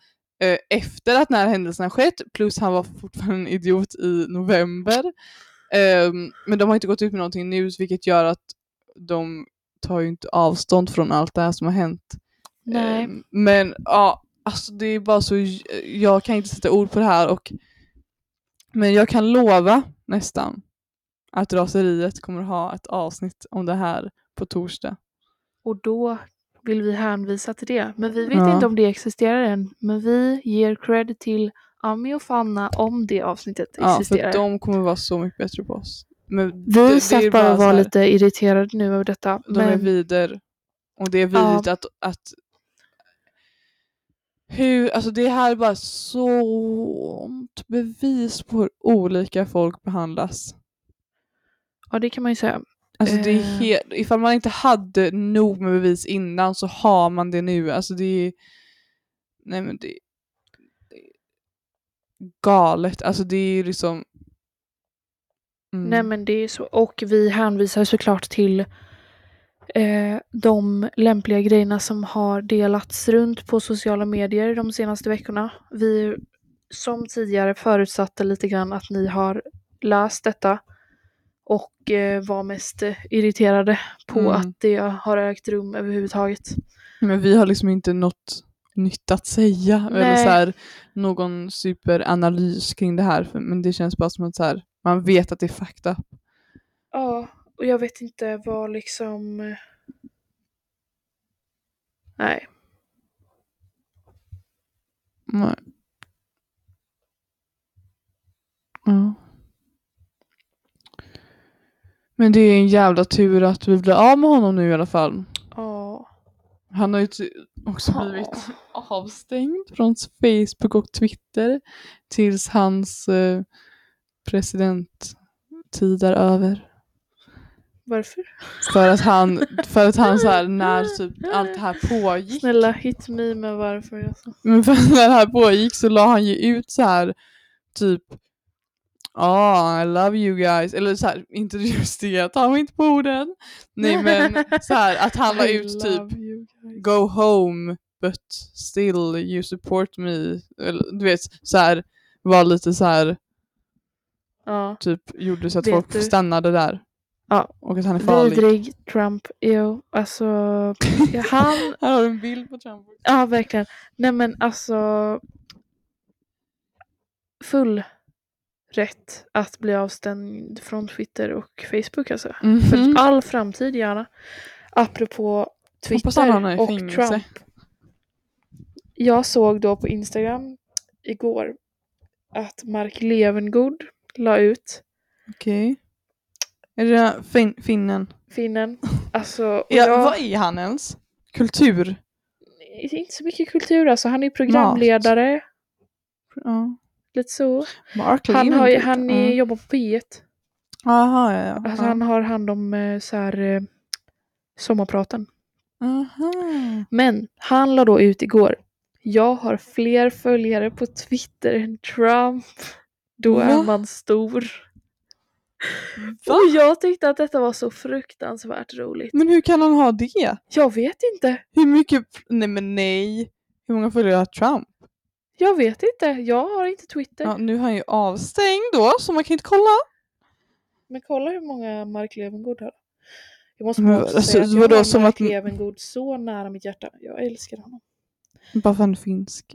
efter att den här händelsen har skett, plus han var fortfarande en idiot i november. Ehm, men de har inte gått ut med någonting nu, vilket gör att de tar ju inte avstånd från allt det här som har hänt. nej. Ehm, men ja, alltså det är bara så, jag kan inte sätta ord på det här och men jag kan lova nästan att raseriet kommer att ha ett avsnitt om det här på torsdag. Och då vill vi hänvisa till det. Men vi vet Ja. inte om det existerar än. Men vi ger cred till Ami och Fanna om det avsnittet Ja, existerar. för de kommer vara så mycket bättre på oss. Men vi det- det är satt bara och var här, lite irriterade nu över detta. De är Men vider. Och det är Ja. vidrigt att, att hur, alltså det här är bara sånt bevis på hur olika folk behandlas. ja, det kan man ju säga. Alltså det är Eh. helt, ifall man inte hade nog med bevis innan så har man det nu. Alltså det är, nej men det, det är galet. Alltså det är liksom mm. Nej men det är så. Och vi hänvisar såklart till eh, de lämpliga grejerna som har delats runt på sociala medier de senaste veckorna. Vi som tidigare förutsatte lite grann att ni har läst detta och eh, var mest eh, irriterade på Mm. att det har ägt rum överhuvudtaget. Men vi har liksom inte något nytt att säga eller Nej. så här, någon superanalys kring det här. Men det känns bara som att så här, man vet att det är fakta. Ja, och jag vet inte vad liksom... eh, Nej. Nej. Ja. Men det är en jävla tur att vi blir av med honom nu i alla fall. Ja. Han har ju också Ja. blivit avstängd från Facebook och Twitter tills hans eh, presidenttid är över. Varför? För att han, för att han så här, när typ allt det här pågick. Snälla hit me med varför. Alltså. Men för när det här pågick så la han ju ut så här typ Ja, I love you guys. Eller så här, inte just det, ta mig inte på orden. Nej men så här att han la I ut typ. Go home but still you support me. Eller, du vet så här var lite så här Ja. typ gjorde så att Vet folk du- stannade där. Ja. Och att han är farlig. Vidrig Trump. Jo, alltså. han. Här har du en bild på Trump. Ja, verkligen. Nej men alltså. Full rätt att bli avstängd från Twitter och Facebook alltså. Mhm. För all framtid gärna. Apropå Twitter och fängelse. Trump. Jag såg då på Instagram igår att Mark Levengood la ut Okej. Är det fin- finnen? finnen. Alltså, Ja, jag, Vad är han ens? Kultur? inte så mycket kultur alltså. Han är programledare. Ja. Lite så. Mark Han, har, ju- Levengood. han är, Ja. jobbar på P1. Aha, ja, ja. Alltså han har hand om eh, så här, eh, sommarpraten. Aha. Men han la då ut igår. Jag har fler följare på Twitter än Trump. Då är man stor. Va? Och jag tyckte att detta var så fruktansvärt roligt. Men hur kan han ha det? Jag vet inte. Hur mycket, nej men nej. Hur många följare har Trump? Jag vet inte. Jag har inte Twitter. Ja, nu är han ju avstängd då, så man kan inte kolla. Men kolla hur många Mark Levengood har. Jag måste Men bara också alltså, säga att jag vadå, har som Mark att- Levengood så nära mitt hjärta. Jag älskar honom. Bara för han är finsk.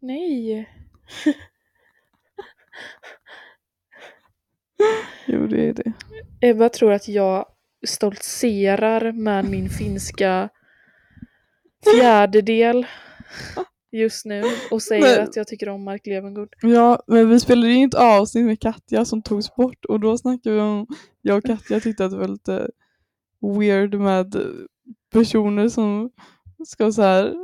Nej. Jo, det är det. Ebba tror att jag stoltserar med min finska fjärdedel just nu och säger Men- att jag tycker om Mark Levengood. Ja, men vi spelade ju inte avsnitt med Katja som togs bort och då snackade vi om, jag och Katja tyckte att det var lite weird med personer som ska så här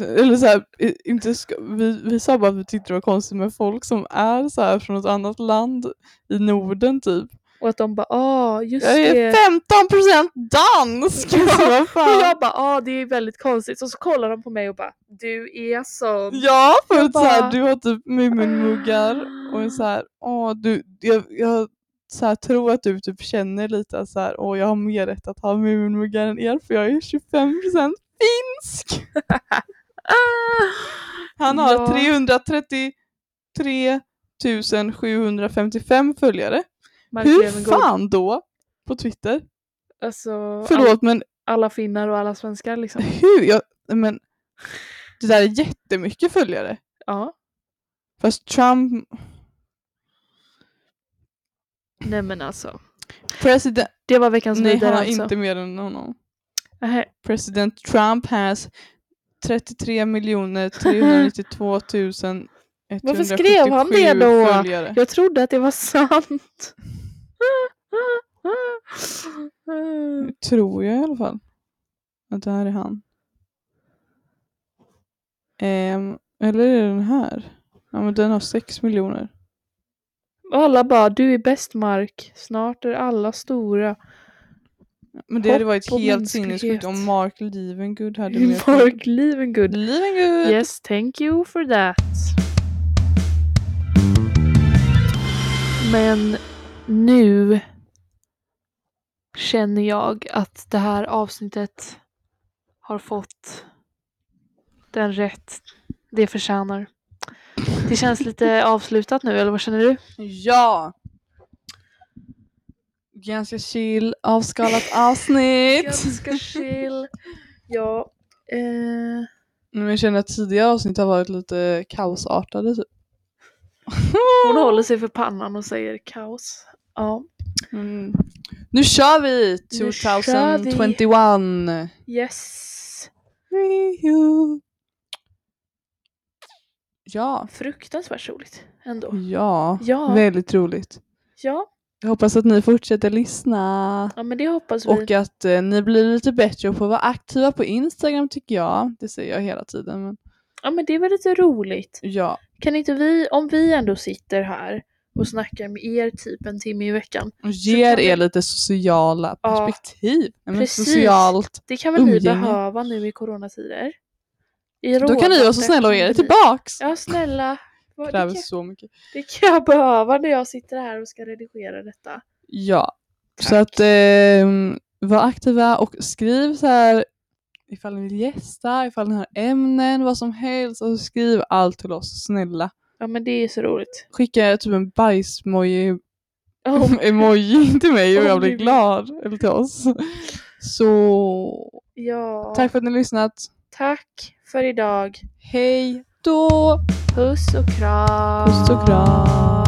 eller så här, inte ska, vi, vi sa bara att vi tyckte det var konstigt med folk som är så här från ett annat land i Norden typ. Och att de bara ah just Jag är det. 15% dansk! Alltså, vad Och jag bara ah det är väldigt konstigt. Och så kollar de på mig och bara du är sån. Ja, för Jag så här, du har typ Muminmuggar och är så här, åh, du, jag, jag så här, tror att du typ känner lite att så här, åh, jag har mer rätt att ha Muminmuggar än er för jag är 25% finsk. Han har Ja. 333 755 följare. Mark Hur fan då? På Twitter? Alltså all, Förlåt men alla finnar och alla svenskar liksom. hur? Jag, men, det där är jättemycket följare. Ja. Fast Trump, Nej men alltså. president, Det var veckans nej han har alltså. inte mer än honom. Nähä. President Trump has 33 miljoner 392 000 Varför skrev han det då? Följare. Jag trodde att det var sant. Tror jag i alla fall. Att det här är han. Ehm, eller är det den här? Ja men den har 6 miljoner. Alla bara, du är bäst Mark. Snart är alla stora. Men det hade Hopp varit och helt sinnessjukt om Mark Levengood hade mer Mark Levengood. Levengood! Yes, thank you for that. Men nu känner jag att det här avsnittet har fått den rätt det förtjänar. Det känns lite avslutat nu, eller vad känner du? Ja! Ganska chill, avskalat avsnitt. Ganska chill. Ja. Eh, Men jag känner att tidigare avsnitt har varit lite kaosartade typ. Hon håller sig för pannan och säger kaos. Ja. Mm. Nu kör vi! Nu kör vi. 2021! Yes. Ja, Fruktansvärt roligt ändå. ja, Ja. väldigt roligt. Ja, Jag hoppas att ni fortsätter lyssna. ja men det hoppas vi. Och att eh, ni blir lite bättre på att vara aktiva på Instagram tycker jag. Det säger jag hela tiden. Men Ja men det är väl lite roligt. ja, Kan inte vi, om vi ändå sitter här och snackar med er typ en timme i veckan. och ger vi- er lite sociala Ja, perspektiv. Men precis. socialt. Det kan väl ni behöva nu i coronatider? I Då kan ni vara så snälla och ge pandemi. tillbaks. Ja snälla. Det Kräver så mycket. det kan jag behöva när jag sitter här och ska redigera detta. Ja, så Tack. att eh, var aktiva och skriv så här ifall ni vill gästa, ifall ni har ämnen, vad som helst. Alltså skriv allt till oss, snälla. Ja men det är så roligt. Skicka typ en bajsmoji Oh, emoji till mig och jag blir glad. Eller till oss. Så ja. tack för att ni har lyssnat. Tack för idag. Hej då! Puss och kram. Puss och kram!